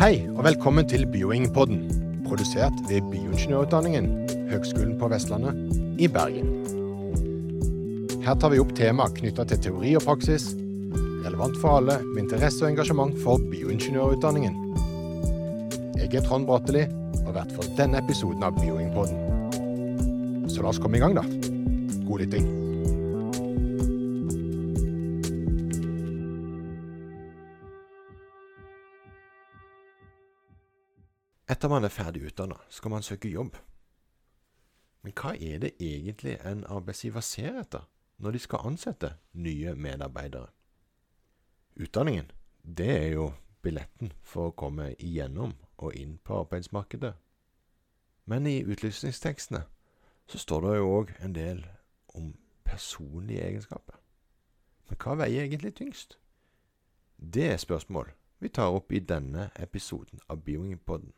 Hei, og velkommen til Bioingpodden, produsert ved Bioingeniørutdanningen, Høgskolen på Vestlandet i Bergen. Her tar vi opp tema knytta til teori og praksis, relevant for alle med interesse og engasjement for bioingeniørutdanningen. Jeg er Trond Bratteli, og vert for denne episoden av Bioingpodden. Så la oss komme i gang, da. God lytting. Etter man er ferdig utdanna, skal man søke jobb. Men hva er det egentlig en arbeidsgiver ser etter når de skal ansette nye medarbeidere? Utdanningen, det er jo billetten for å komme igjennom og inn på arbeidsmarkedet. Men i utlysningstekstene så står det jo òg en del om personlige egenskaper. Men hva veier egentlig tyngst? Det er spørsmål vi tar opp i denne episoden av Bioingpodden.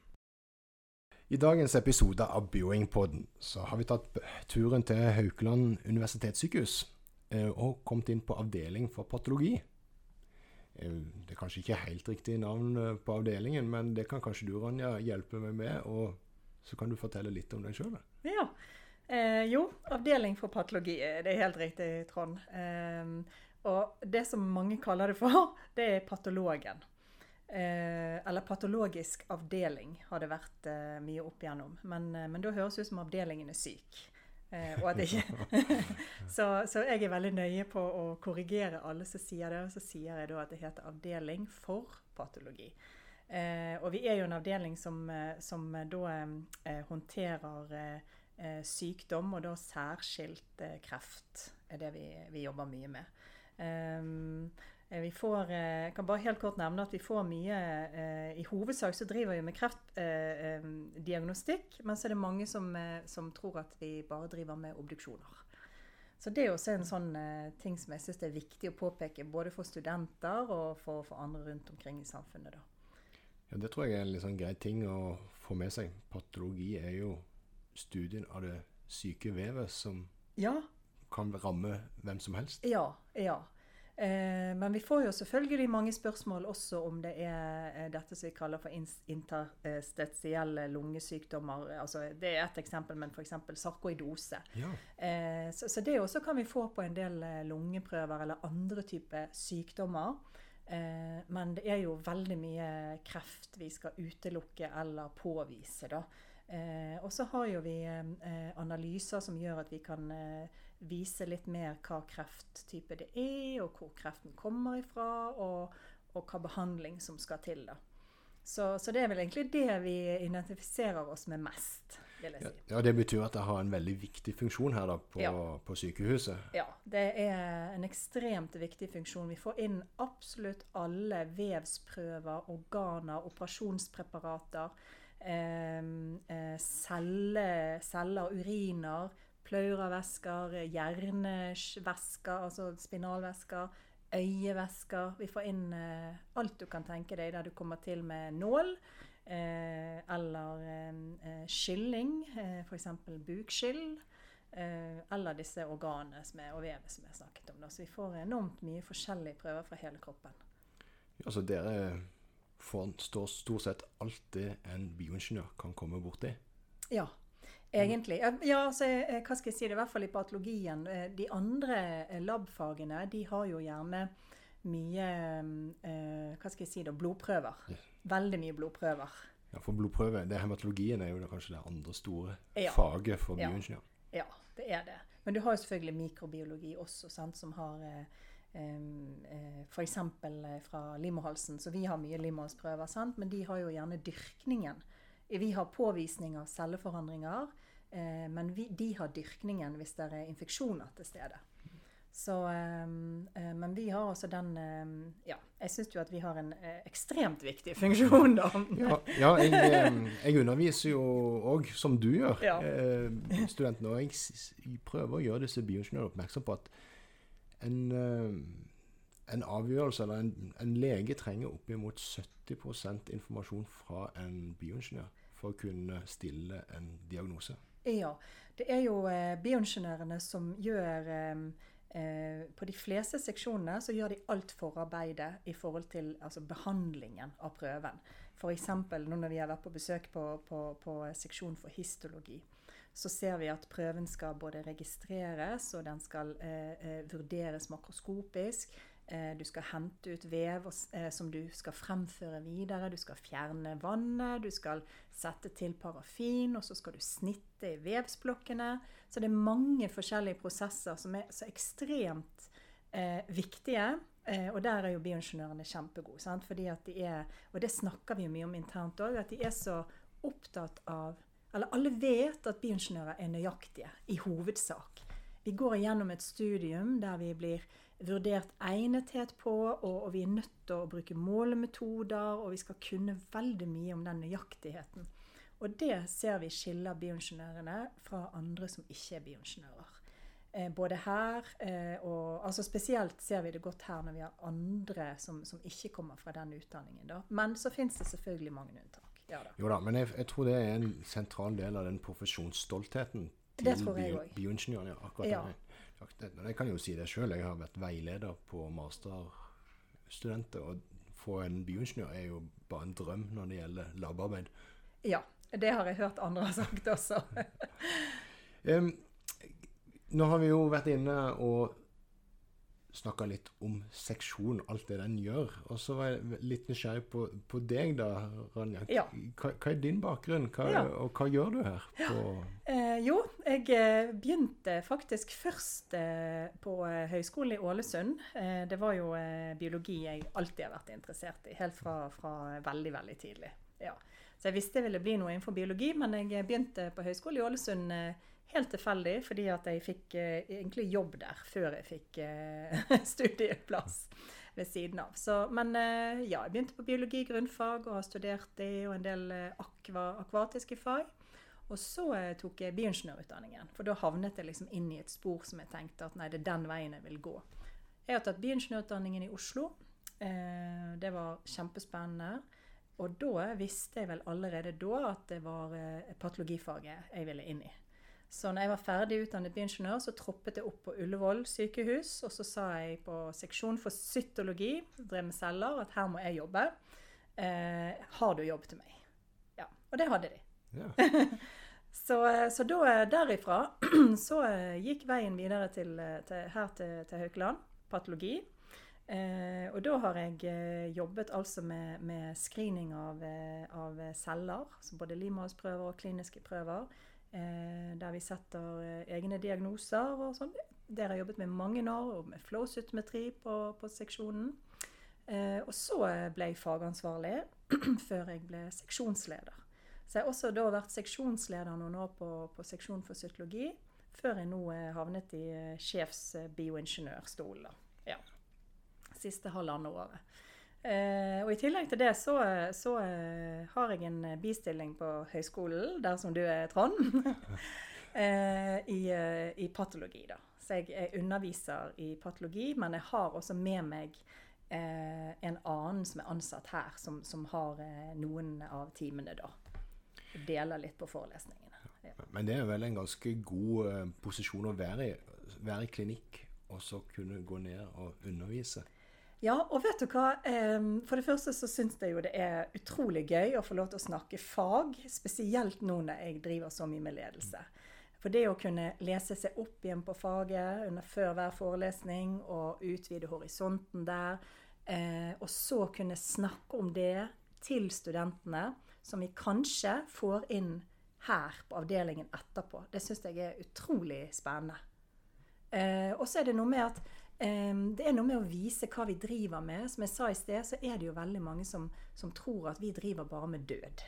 I dagens episode av Bioingpodden så har vi tatt turen til Haukeland universitetssykehus eh, og kommet inn på avdeling for patologi. Eh, det er kanskje ikke helt riktig navn eh, på avdelingen, men det kan kanskje du, Ronja, hjelpe meg med. Og så kan du fortelle litt om deg sjøl. Ja. Eh, jo, avdeling for patologi. Det er helt riktig, Trond. Eh, og det som mange kaller det for, det er patologen. Eh, eller patologisk avdeling har det vært eh, mye opp igjennom. Men, eh, men, da høres det ut som avdelingen er syk. Eh, og at ikke så, så, jeg er veldig nøye på å korrigere alle som sier det. Og så sier jeg da at det heter avdeling for patologi. Eh, og vi er jo en avdeling som, eh, som da håndterer sykdom, og da særskilt kreft er det vi, vi jobber mye med. Um, vi får, jeg eh, kan bare helt kort nevne at vi får mye eh, I hovedsak så driver vi med kreftdiagnostikk, men så er det mange som, som, tror at vi bare driver med obduksjoner. Så det er også en sånn ting som jeg syns er viktig å påpeke, både for studenter og for, for andre rundt omkring i samfunnet. da. Ja, Det tror jeg er en sånn grei ting å få med seg. Patologi er jo studien av det syke vevet som ja. kan ramme hvem som helst. Ja, ja. Eh, men vi får jo selvfølgelig mange spørsmål også om det er eh, dette som vi kaller for interstitielle lungesykdommer. Altså, det er ett eksempel, men f.eks. sarkoidose. Ja. Eh, så, så, det også kan vi få på en del lungeprøver eller andre typer sykdommer. Men det er jo veldig mye kreft vi skal utelukke eller påvise. da. Og så har jo vi analyser som gjør at vi kan vise litt mer hva krefttype det er, og hvor kreften kommer ifra, og, og hva behandling som skal til. da. Så, så, det er vel egentlig det vi identifiserer oss med mest. vil jeg si. Ja, Det betyr at det har en veldig viktig funksjon her da, på, ja. på, sykehuset? Ja, det er en ekstremt viktig funksjon. Vi får inn absolutt alle vevsprøver, organer, operasjonspreparater, eh, eh, celler, celler, uriner, pleuravæsker, hjernevæsker, altså spinalvæsker, øyevæsker. Vi får inn eh, alt du kan tenke deg der du kommer til med nål. Eh, eller eh, skylling, eh, f.eks. bukskyll. Eh, eller disse organene som og vevet som jeg snakket om. Så vi får enormt mye forskjellige prøver fra hele kroppen. Altså, så dere får stort sett alt det en bioingeniør kan komme borti? Ja, Egentlig. Ja, altså, hva skal jeg si det, i hvert fall i patologien. Eh, de andre labfagene lab-fagene de har jo gjerne mye eh, hva skal jeg si da, blodprøver. Veldig mye blodprøver. Ja, For blodprøve, det hematologien er jo kanskje det andre store ja. faget for bioingeniør. Ja. ja, det er det. Men du har jo selvfølgelig mikrobiologi også, sant, som har eh, eh, F.eks. fra livmorhalsen. Så vi har mye livmorhalsprøver, men de har jo gjerne dyrkningen. Vi har påvisning av celleforandringer. Eh, men vi, de har dyrkningen hvis det er infeksjoner til stede. Så, men vi har også den Ja, jeg syns jo at vi har en ekstremt viktig funksjon, da. ja, ja jeg, jeg, underviser jo òg, som du gjør, ja. studentene. Og jeg, prøver å gjøre disse bioingeniørene oppmerksom på at en, en avgjørelse, eller en, en lege trenger oppimot 70% informasjon fra en bioingeniør for å kunne stille en diagnose. Ja. Det er jo eh, bioingeniørene som gjør eh, Eh, på de fleste seksjonene så gjør de alt forarbeidet i forhold til altså, behandlingen av prøven. F.eks. nå når vi har vært på besøk på, på, på seksjon for histologi så ser vi at prøven skal både registreres og den skal eh, eh vurderes makroskopisk. Eh, du skal hente ut vev eh, som du skal fremføre videre. Du skal fjerne vannet, du skal sette til parafin, og så skal du snitte i vevsblokkene. Så det er mange forskjellige prosesser som er så ekstremt eh, viktige. Eh, og der er jo bioingeniørene kjempegode. Fordi at de er, og det snakker vi mye om internt òg, at de er så opptatt av Eller alle vet at bioingeniører er nøyaktige, i hovedsak. Vi går igjennom et studium der vi blir vurdert egnethet på, og, og, vi er nødt til å bruke målemetoder, og vi skal kunne veldig mye om den nøyaktigheten. Og det ser vi skiller bioingeniørene fra andre som ikke er bioingeniører. Eh, både her eh, og altså Spesielt ser vi det godt her når vi har andre som, som ikke kommer fra den utdanningen. Da. Men så fins det selvfølgelig mange unntak. Ja, da. Jo da, men jeg, jeg, tror det er en sentral del av den profesjonsstoltheten til bio, bioingeniørene. akkurat ja. Det. Jeg kan jo si det sjøl. Jeg har vært veileder på masterstudenter. Og få en bioingeniør er jo bare en drøm når det gjelder labarbeid. Ja, det har jeg hørt andre har sagt også. um, nå har vi jo vært inne og snakka litt om seksjon, alt det den gjør. Og så var jeg litt nysgjerrig på, på deg, da, Ranja. Ja. Hva, hva, er din bakgrunn, hva, ja. og hva gjør du her? Eh, jo, jeg eh, begynte faktisk først eh, på eh, Høgskolen i Ålesund. Eh, det var jo eh, biologi jeg alltid har vært interessert i, helt fra, fra veldig, veldig tidlig. Ja. Så jeg visste det ville bli noe innenfor biologi, men jeg begynte på Høgskolen i Ålesund Helt tilfeldig, fordi at jeg fikk eh, egentlig jobb der før jeg fikk eh, studieplass ved siden av. Så, men eh, ja, jeg begynte på biologi grunnfag og har studert det og en del eh, akva, akvatiske fag. Og så eh, tok jeg bioingeniørutdanningen, for da havnet jeg liksom inn i et spor som jeg tenkte at nei, det er den veien jeg vil gå. Jeg har tatt bioingeniørutdanningen i Oslo. Eh, det var kjempespennende. Og da visste jeg vel allerede da at det var patologifaget jeg ville inn i. Så når jeg var ferdig utdannet bioingeniør, så troppet jeg opp på Ullevål sykehus. Og så sa jeg på seksjon for cytologi, drev med celler, at her må jeg jobbe. Eh, har du jobb til meg? Ja. Og det hadde de. Ja. så, eh, så da, eh, derifra så eh, gikk veien videre til, til, her til, til Haukeland, patologi. Eh, og da har jeg jobbet altså med, med screening av, av celler, så både livmorhalsprøver og kliniske prøver eh, der vi setter eh, egne diagnoser og sånn. Der har jeg jobbet med mange år, og med flow-sytometri på, på, seksjonen. Eh, og så ble jeg fagansvarlig før jeg ble seksjonsleder. Så jeg har også da vært seksjonsleder noen år på, på seksjon for cytologi, før jeg nå eh, havnet i eh, sjefsbioingeniørstolen. Ja. Siste halvannet året. Eh, og I tillegg til det så, så eh, har jeg en bistilling på høyskolen, der som du er, Trond, eh, i, eh, i, patologi. da. Så jeg, jeg, underviser i patologi, men jeg har også med meg eh, en annen som er ansatt her, som, som har eh, noen av timene, da. Deler litt på forelesningene. Ja. Men det er vel en ganske god posisjon å være i, være i klinikk, og så kunne gå ned og undervise? Ja, og vet du hva? For det første så syns jeg jo det er utrolig gøy å få lov til å snakke fag. Spesielt nå når jeg driver så mye med ledelse. For det å kunne lese seg opp igjen på faget under før hver forelesning og utvide horisonten der, eh, og så kunne snakke om det til studentene, som vi kanskje får inn her på avdelingen etterpå, det syns jeg er utrolig spennende. Eh, og så er det noe med at det er noe med å vise hva vi driver med. Som jeg sa i sted, så er det jo veldig mange som, som tror at vi driver bare med død.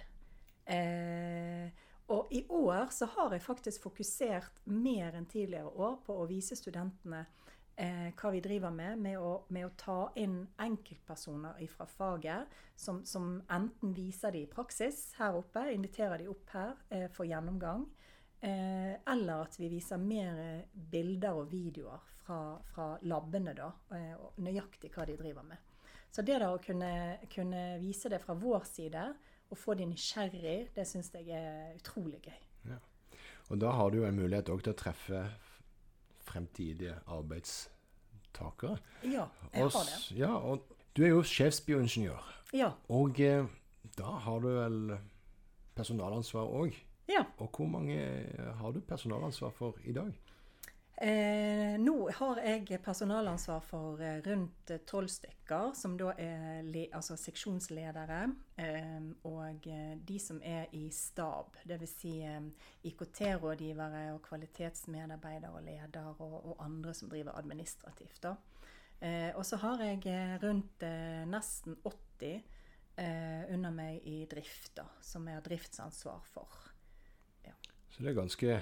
Eh, og i år så har jeg faktisk fokusert mer enn tidligere år på å vise studentene eh, hva vi driver med, med å, med å, ta inn enkeltpersoner fra faget som, som, enten viser de i praksis her oppe, inviterer de opp her eh, for gjennomgang, eh, eller at vi viser mer bilder og videoer fra, fra labene, da, eh, og nøyaktig hva de driver med. Så det da å kunne, kunne vise det fra vår side, og få de nysgjerrig, det syns jeg er utrolig gøy. Ja. Og da har du jo en mulighet òg til å treffe fremtidige arbeidstakere. Ja, jeg Og har det. Ja, og du er jo sjefsbioingeniør. Ja. Og eh, da har du vel personalansvar òg. ja. Og hvor mange har du personalansvar for i dag? Eh, nå har jeg personalansvar for eh, rundt tolv stykker, som da er le altså seksjonsledere. Eh, og eh, de som er i stab, dvs. Si, eh, IKT-rådgivere og kvalitetsmedarbeidere og leder og, og andre som driver administrativt. Eh, og så har jeg rundt nesten 80 eh, under meg i drift, da, som jeg har driftsansvar for. Så det er ganske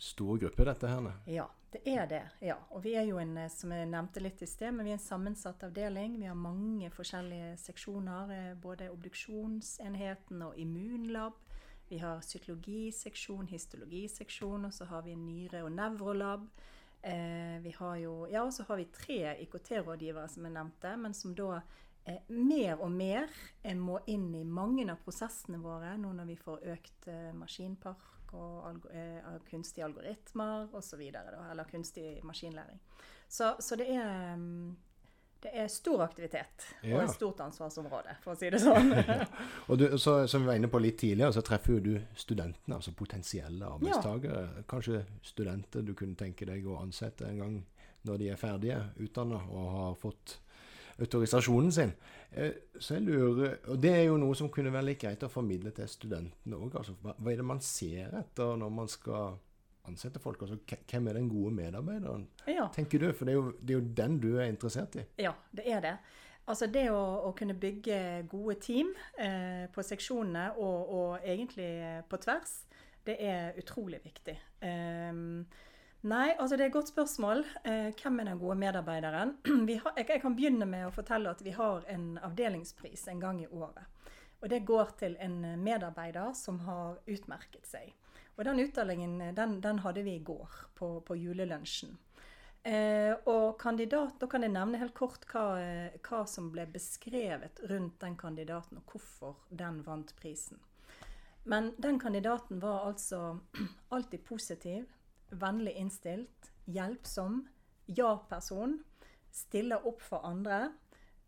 stor gruppe, dette her. Ja, det er det. ja. Og vi er jo en, eh, som jeg nevnte litt i sted, men vi er en sammensatt avdeling. Vi har mange forskjellige seksjoner. eh, Både obduksjonsenheten og immunlab. Vi har psykologiseksjon, histologiseksjon, og så har vi nyre- og nevrolab. Eh, vi har jo, ja, og så har vi tre IKT-rådgivere, som jeg nevnte, men som da eh, mer og mer må inn i mange av prosessene våre nå når vi får økt eh, og algo, eh, kunstige algoritmer osv. Eller kunstig maskinlæring. Så, så det er um, det er stor aktivitet og Ja. et stort ansvarsområde, for å si det sånn. Og du, så, som vi var inne på litt tidligere, så treffer jo du studentene, altså potensielle arbeidstakere. Kanskje studenter du kunne tenke deg å ansette en gang når de er ferdige utdanna og har fått autorisasjonen sin. Eh, Så jeg lurer, og Det er jo noe som kunne være litt greit å formidle til studentene òg. Altså, hva, hva er det man ser etter når man skal ansette folk? Altså, hvem er den gode medarbeideren, ja. tenker du? For det er, jo, det er jo den du er interessert i. Ja, det er det. Altså det å, å kunne bygge gode team eh, på seksjonene, og, og egentlig eh, på tvers, det er utrolig viktig. Ehm, nei, altså det er et godt spørsmål. Eh, hvem er den gode medarbeideren? Har, jeg, jeg kan begynne med å fortelle at vi har en avdelingspris en gang i året. Og det går til en medarbeider som har utmerket seg. Og den utdelingen den, den hadde vi i går, på, på julelunsjen. Eh, og kandidat, Da kan jeg nevne helt kort hva, eh, hva som ble beskrevet rundt den kandidaten, og hvorfor den vant prisen. Men den kandidaten var altså alltid positiv, vennlig innstilt, hjelpsom, ja-person, stiller opp for andre.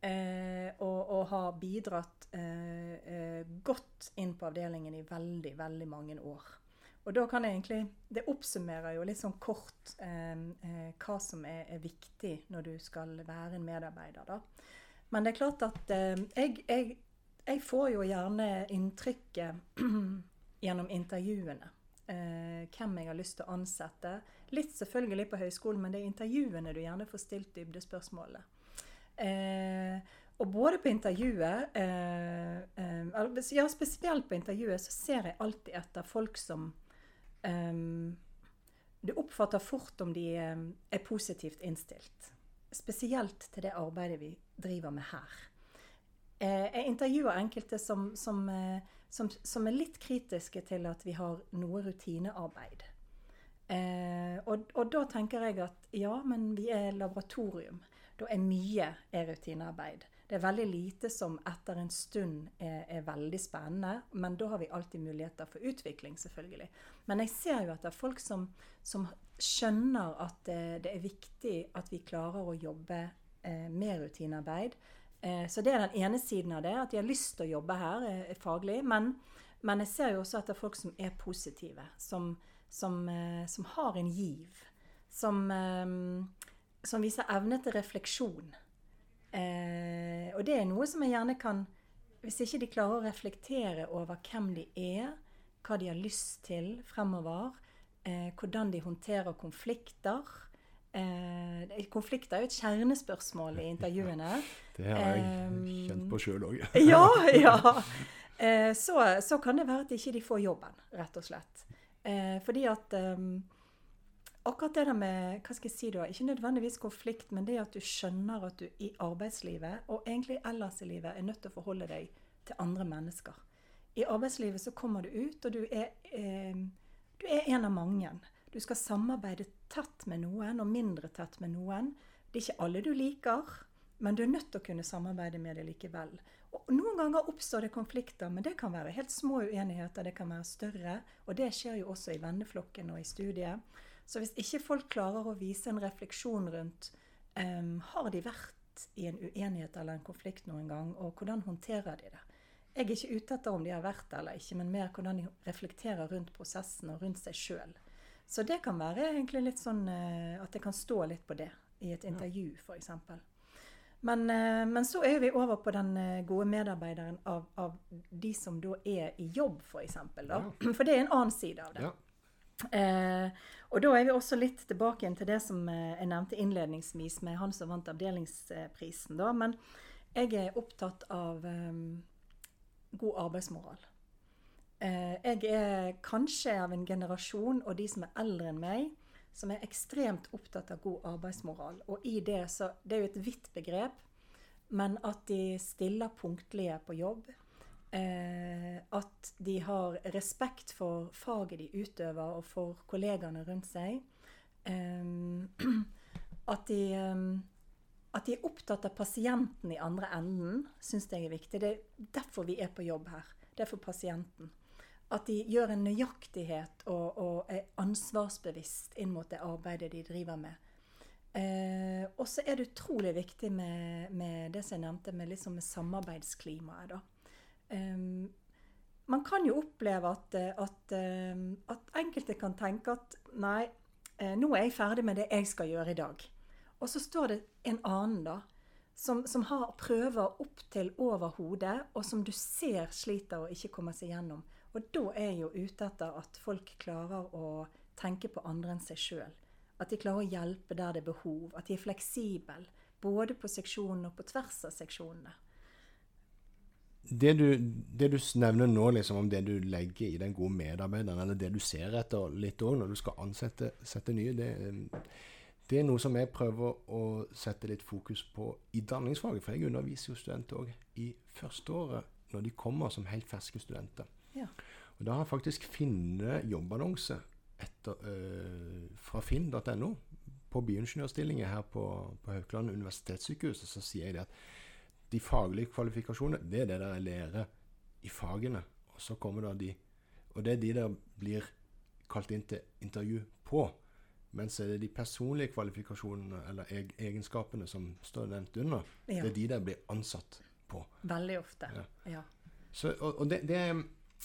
Eh, og, og har bidratt eh, eh, godt inn på avdelingen i veldig, veldig mange år. Og da kan jeg egentlig Det oppsummerer jo litt sånn kort eh, eh, hva som er, er viktig når du skal være en medarbeider, da. Men det er klart at eh, jeg, jeg, jeg får jo gjerne inntrykket gjennom intervjuene. Eh, hvem jeg har lyst til å ansette. Litt selvfølgelig på høyskolen, men det er intervjuene du gjerne får stilt dybdespørsmålet. Eh, og både på intervjuet, eh, eh, ja spesielt på intervjuet, så ser jeg alltid etter folk som eh, Du oppfatter fort om de er positivt innstilt. Spesielt til det arbeidet vi driver med her. Jeg intervjuer enkelte som, som, som, som er litt kritiske til at vi har noe rutinearbeid. Eh, og, og da tenker jeg at ja, men vi er laboratorium. Da er mye er rutinearbeid. Det er veldig lite som etter en stund er, er veldig spennende, men da har vi alltid muligheter for utvikling, selvfølgelig. Men jeg ser jo at det er folk som, som skjønner at det, det, er viktig at vi klarer å jobbe eh, med rutinearbeid. Eh, så det er den ene siden av det, at de har lyst til å jobbe her eh, faglig. Men, men jeg ser jo også er folk som er positive, som, som, eh, som har en giv. Som, som viser evne til refleksjon. Og det er noe som jeg gjerne kan Hvis ikke de klarer å reflektere over hvem de er, hva de har lyst til fremover, hvordan de håndterer konflikter eh, Konflikter er jo et kjernespørsmål i intervjuene. Det har jeg kjent på sjøl òg. Ja, ja. Eh, så, så kan det være at ikke de får jobben, rett og slett. Eh, fordi at eh, akkurat det der med hva skal jeg si da, Ikke nødvendigvis konflikt, men det at du skjønner at du i arbeidslivet, og egentlig ellers i livet, er nødt til å forholde deg til andre mennesker. I arbeidslivet så kommer du ut, og du er, eh, du er en av mange. Du skal samarbeide tett med noen, og mindre tett med noen. Det er ikke alle du liker, men du er nødt til å kunne samarbeide med det likevel. Og Noen ganger oppstår det konflikter, men det kan være helt små uenigheter. Det kan være større, og det skjer jo også i venneflokken og i studiet. Så hvis ikke folk klarer å vise en refleksjon rundt um, har de vært i en uenighet eller en konflikt noen gang, og hvordan håndterer de det? Jeg er ikke ute etter om de har vært det eller ikke, men mer hvordan de reflekterer rundt prosessen og rundt seg sjøl. Så det kan være egentlig litt sånn eh, at det kan stå litt på det i et intervju, f.eks. Men, eh, men så er vi over på den eh, gode medarbeideren av, av de som da er i jobb, f.eks. For, for det er en annen side av det. Ja. Eh, og da er vi også litt tilbake igjen til det som jeg nevnte innledningsvis med han som vant avdelingsprisen. da, Men jeg er opptatt av um, god arbeidsmoral. Eh, jeg er kanskje av en generasjon, og de som er eldre enn meg, som er ekstremt opptatt av god arbeidsmoral. Og i det så Det er jo et vidt begrep, men at de stiller punktlige på jobb. Eh, at de har respekt for faget de utøver, og for kollegaene rundt seg. Eh, at de eh, at de er opptatt av pasienten i andre enden, syns jeg er viktig. Det er derfor vi er på jobb her. Det er for pasienten. At de gjør en nøyaktighet og, og er ansvarsbevisst inn mot det arbeidet de driver med. Eh, og så er det utrolig viktig med, med det som jeg nevnte, med, liksom med samarbeidsklimaet. da. Eh, man kan jo oppleve at, at, at, enkelte kan tenke at nei, nå er jeg ferdig med det jeg skal gjøre i dag. Og så står det en annen, da, som, som har prøver opp til over hodet, og som du ser sliter og ikke kommer seg gjennom. Og da er jeg jo ute etter at folk klarer å tenke på andre enn seg sjøl. At de klarer å hjelpe der det er behov. At de er fleksible. Både på seksjonene og på tvers av seksjonene. Det du, det du nevner nå, liksom, om det du legger i den gode medarbeideren, eller det du ser etter litt òg når du skal ansette nye, det, det er noe som jeg prøver å sette litt fokus på i danningsfaget. For jeg underviser jo studenter òg i førsteåret når de kommer som helt ferske studenter. Ja. Og da har faktisk funnet jobbannonse etter, øh, fra finn.no på bioingeniørstillinger her på, på Haukeland universitetssykehus. Så sier jeg det at de faglige kvalifikasjonene, det er det der jeg lærer i fagene. Og så kommer da de Og det er de der blir kalt inn til intervju på. Mens er det de personlige kvalifikasjonene eller egenskapene som står nevnt under, ja. det er de der blir ansatt på. Veldig ofte, ja. ja. Så, og, og det, det,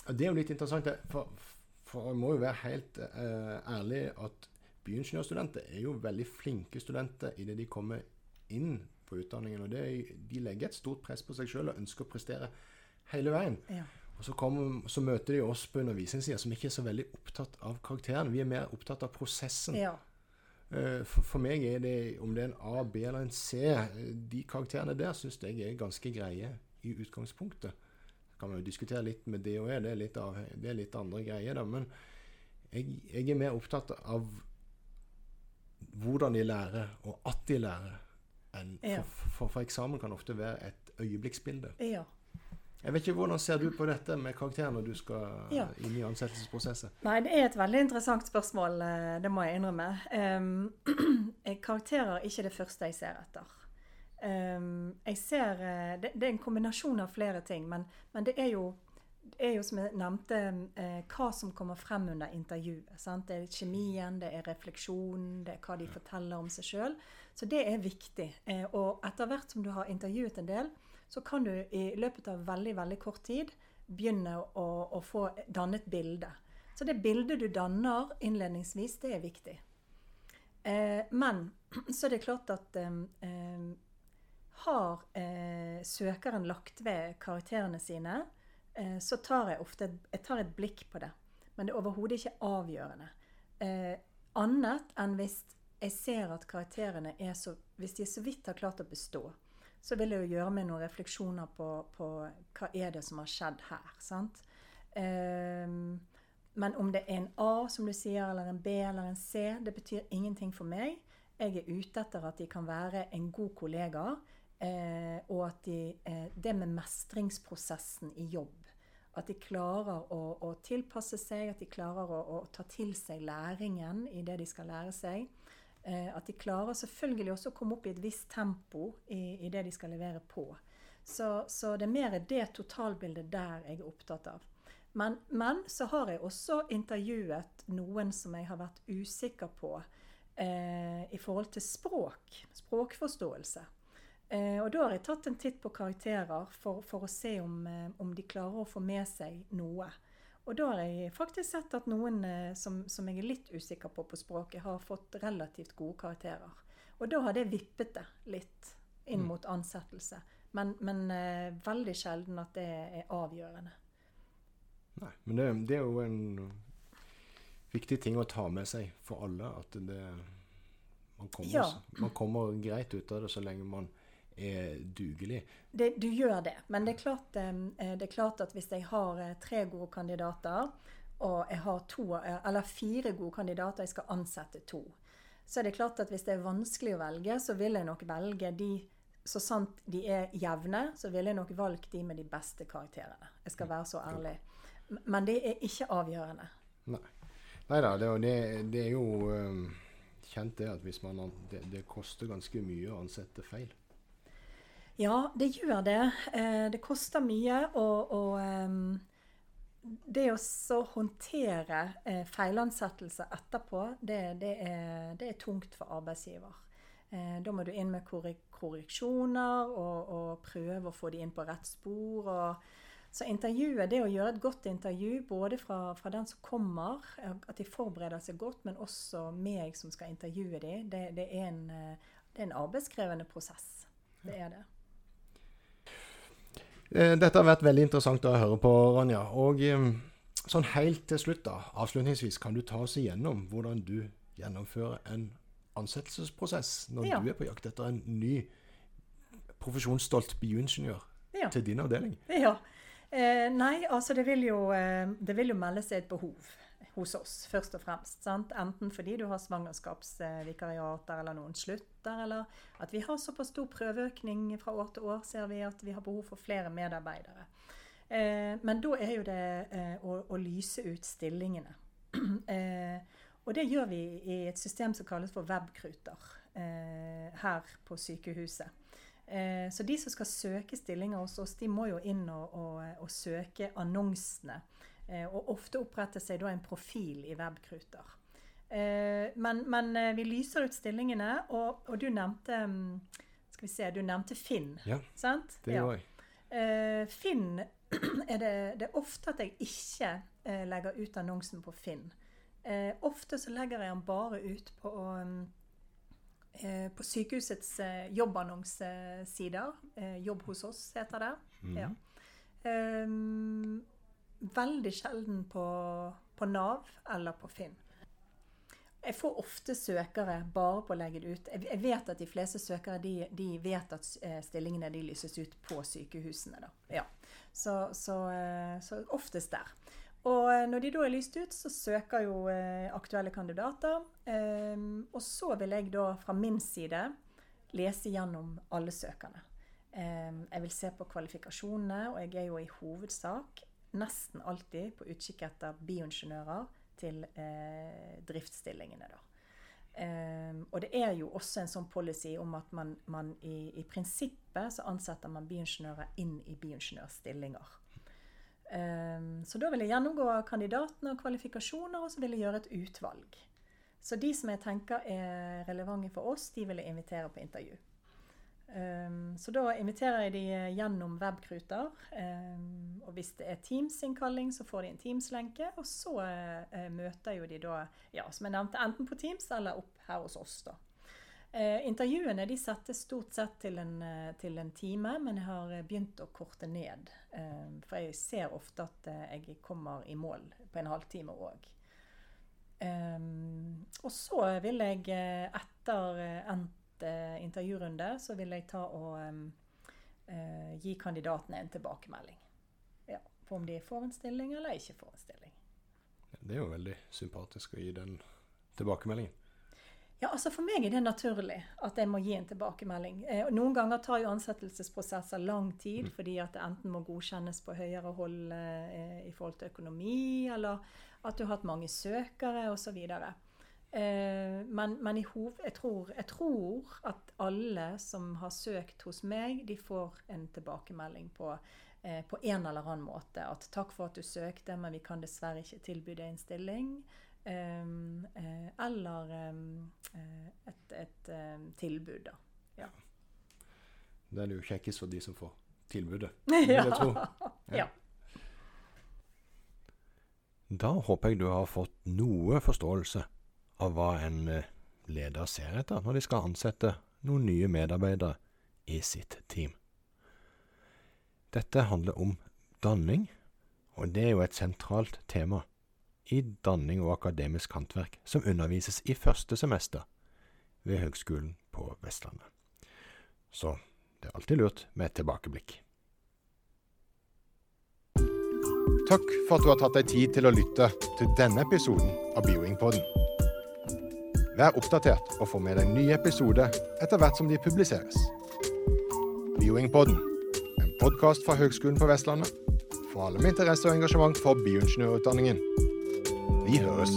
det, er jo litt interessant, for, for jeg må jo være helt uh, ærlig at byingeniørstudenter er jo veldig flinke studenter idet de kommer inn på utdanningen. Og det, de legger et stort press på seg sjøl og ønsker å prestere hele veien. Ja. Og så, kom, så, møter de oss på undervisningssida som ikke er så veldig opptatt av karakteren. Vi er mer opptatt av prosessen. Ja. Uh, for, for, meg er det, om det er en A, B eller en C De karakterene der syns jeg er ganske greie i utgangspunktet. Kan man jo diskutere litt med det og det, er litt, av, det er litt andre greier. da, Men jeg, jeg er mer opptatt av hvordan de lærer, og at de lærer enn Ja. for, for, for eksamen kan ofte være et øyeblikksbilde. Ja. Jeg vet ikke Hvordan ser du på dette med karakterer når du skal Ja. inn i ansettelsesprosesser? Nei, det er et veldig interessant spørsmål, eh, det må jeg innrømme. Um, karakterer er ikke det første jeg ser etter. Um, jeg ser eh, det, det, er en kombinasjon av flere ting, men, men det, er jo, det er jo som jeg nevnte, eh, hva som kommer frem under intervjuet. Sant? Det er kjemien, det er refleksjonen, det er hva de forteller om seg sjøl. Så det er viktig. Eh, og etter hvert som du har intervjuet en del, så kan du i løpet av veldig veldig kort tid begynne å, å få dannet bilde. Så det bildet du danner innledningsvis, det er viktig. Eh, men så er det klart at eh, eh har eh, søkeren lagt ved karakterene sine, eh, så tar jeg ofte jeg tar et blikk på det. Men det er overhodet ikke avgjørende. Eh, annet enn hvis jeg ser at karakterene er så Hvis de så vidt har klart å bestå, så vil jeg jo gjøre meg noen refleksjoner på, på hva er det som har skjedd her. sant? Um, men om det er en A, som du sier, eller en B eller en C, det betyr ingenting for meg. Jeg er ute etter at de kan være en god kollega, eh, og at de, eh, det med mestringsprosessen i jobb At de klarer å, å tilpasse seg, at de klarer å, å, ta til seg læringen i det de skal lære seg. Eh, at de klarer selvfølgelig også å komme opp i et visst tempo i, i det de skal levere på. Så, så, det er mer det totalbildet der jeg er opptatt av. Men, men, så har jeg også intervjuet noen som jeg har vært usikker på eh, i forhold til språk. Språkforståelse. Eh, og da har jeg tatt en titt på karakterer for, for å se om, eh, om, de klarer å få med seg noe. Og da har jeg faktisk sett at noen eh, som, som, jeg er litt usikker på på språket, har fått relativt gode karakterer. Og da har det vippet det litt inn mm. mot ansettelse. Men, men eh, veldig sjelden at det er avgjørende. Nei, men det, det, er jo en viktig ting å ta med seg for alle. At det, man, kommer, ja. man kommer greit ut av det så lenge man er dugelig. Det, du gjør det. Men det er, klart, eh, det er, klart, at hvis jeg har eh, tre gode kandidater, og jeg har to, eh, eller fire gode kandidater, jeg skal ansette to, så er det klart at hvis det er vanskelig å velge, så vil jeg nok velge de så sant de er jevne, så ville jeg nok valgt de med de beste karakterene. Jeg skal være så ærlig. Men det er ikke avgjørende. Nei. Neida, det, det, det er jo kjent det at hvis man, det, det, koster ganske mye å ansette feil. Ja, det gjør det. Eh, det koster mye. Og, og um, det å håndtere eh, feilansettelse etterpå, det, det, er, det, er, tungt for arbeidsgiver. Eh, da må du inn med korreksjoner og, og, prøve å få de inn på rett spor. og så intervjuet, det å gjøre et godt intervju både fra, fra, den som kommer, at de forbereder seg godt, men også meg som skal intervjue dem, det, det, er, en, det er en arbeidskrevende prosess. Det er det. Eh, dette har vært veldig interessant å høre på, Ranja. Og eh, sånn helt til slutt, da, avslutningsvis, kan du ta oss igjennom hvordan du gjennomfører en ansettelsesprosess når ja. du er på jakt etter en ny profesjonsstolt bioingeniør ja. til din avdeling? Ja. Eh, nei, altså det vil, jo, eh, det vil, jo, melde seg et behov hos oss, først og fremst. Sant? Enten fordi du har svangerskapsvikariater, eller noen slutter, eller at vi har såpass stor prøveøkning fra år til år, ser vi at vi har behov for flere medarbeidere. Eh, men da er jo det eh, å, å, lyse ut stillingene. Eh, og det gjør vi i et system som kalles for webkruter eh, her på sykehuset. Eh, så de som skal søke stillinger hos oss, de må jo inn og, og, og søke annonsene. Eh, og ofte opprette seg da en profil i Webkruter. Eh, men, men, vi lyser ut stillingene, og, og, du nevnte mm, Skal vi se, du nevnte Finn. Ja, sant? det gjorde jeg. Finn er det, det, er ofte at jeg ikke legger ut annonsen på Finn. ofte så legger jeg den bare ut på Eh, på sykehusets eh, jobbannonsesider. Eh, jobb hos oss heter det. Mm. Ja. Um, veldig sjelden på, på, Nav eller på Finn. Jeg får ofte søkere bare på å legge det ut. Jeg, vet at de fleste søkere de, de vet at stillingene de lyses ut på sykehusene. Ja. Så, så, så oftest der. Og eh, når de da er lyst ut, så søker jo eh, aktuelle kandidater. Eh, og så vil jeg da fra min side lese gjennom alle søkerne. Eh, jeg vil se på kvalifikasjonene, og jeg er jo i hovedsak nesten alltid på utkikk etter bioingeniører til eh, driftsstillingene, da. Um, og det er jo også en sånn policy om at man, man i, i, prinsippet så ansetter man bioingeniører inn i bioingeniørstillinger. Ehm, så da vil jeg gjennomgå kandidatene og kvalifikasjoner, og så vil jeg gjøre et utvalg. Så de som jeg tenker er relevante for oss, de vil jeg invitere på intervju. Um, så da inviterer jeg de gjennom webkruter. Og hvis det er Teams-innkalling, så får de en Teams-lenke. Og så eh, møter jo de da, ja, som jeg nevnte, enten på Teams eller opp her hos oss, da. Eh, intervjuene de settes stort sett til en, eh, til en, time, men jeg har eh, begynt å korte ned. Eh, for jeg ser ofte at eh, jeg kommer i mål på en halvtime òg. Eh, og så vil jeg etter endt intervjurunde så vil jeg ta og gi kandidatene en tilbakemelding. På om de får en stilling eller ikke får en stilling. Det er jo veldig sympatisk å gi den tilbakemeldingen. Ja, altså For meg er det naturlig at jeg må gi en tilbakemelding. Eh, noen ganger tar jo ansettelsesprosesser lang tid mm. fordi at det enten må godkjennes på høyere hold eh, i forhold til økonomi, eller at du har hatt mange søkere osv. Eh, men men hov, jeg, tror, jeg, tror, at alle som har søkt hos meg, de får en tilbakemelding på, eh, på en eller annen måte. At 'takk for at du søkte, men vi kan dessverre ikke tilby deg en stilling'. Um, eh, eller um, et, et um, tilbud, da. Ja. Det er det jo kjekkest for de som får tilbudet, vil jeg tro. ja. Da håper jeg du har fått noe forståelse av hva en eh, leder ser etter når de skal ansette noen nye medarbeidere i sitt team. Dette handler om danning, og det er jo et sentralt tema i danning og akademisk håndverk som undervises i første semester ved Høgskolen på Vestlandet. Så det er alltid lurt med et tilbakeblikk. Takk for at du har tatt deg tid til å lytte til denne episoden av Bioingpoden. Vær oppdatert og få med deg nye episoder etter hvert som de publiseres. Bioingpodden, en podkast fra Høgskolen på Vestlandet for alle med interesse og engasjement for bioingeniørutdanningen. Vi høres.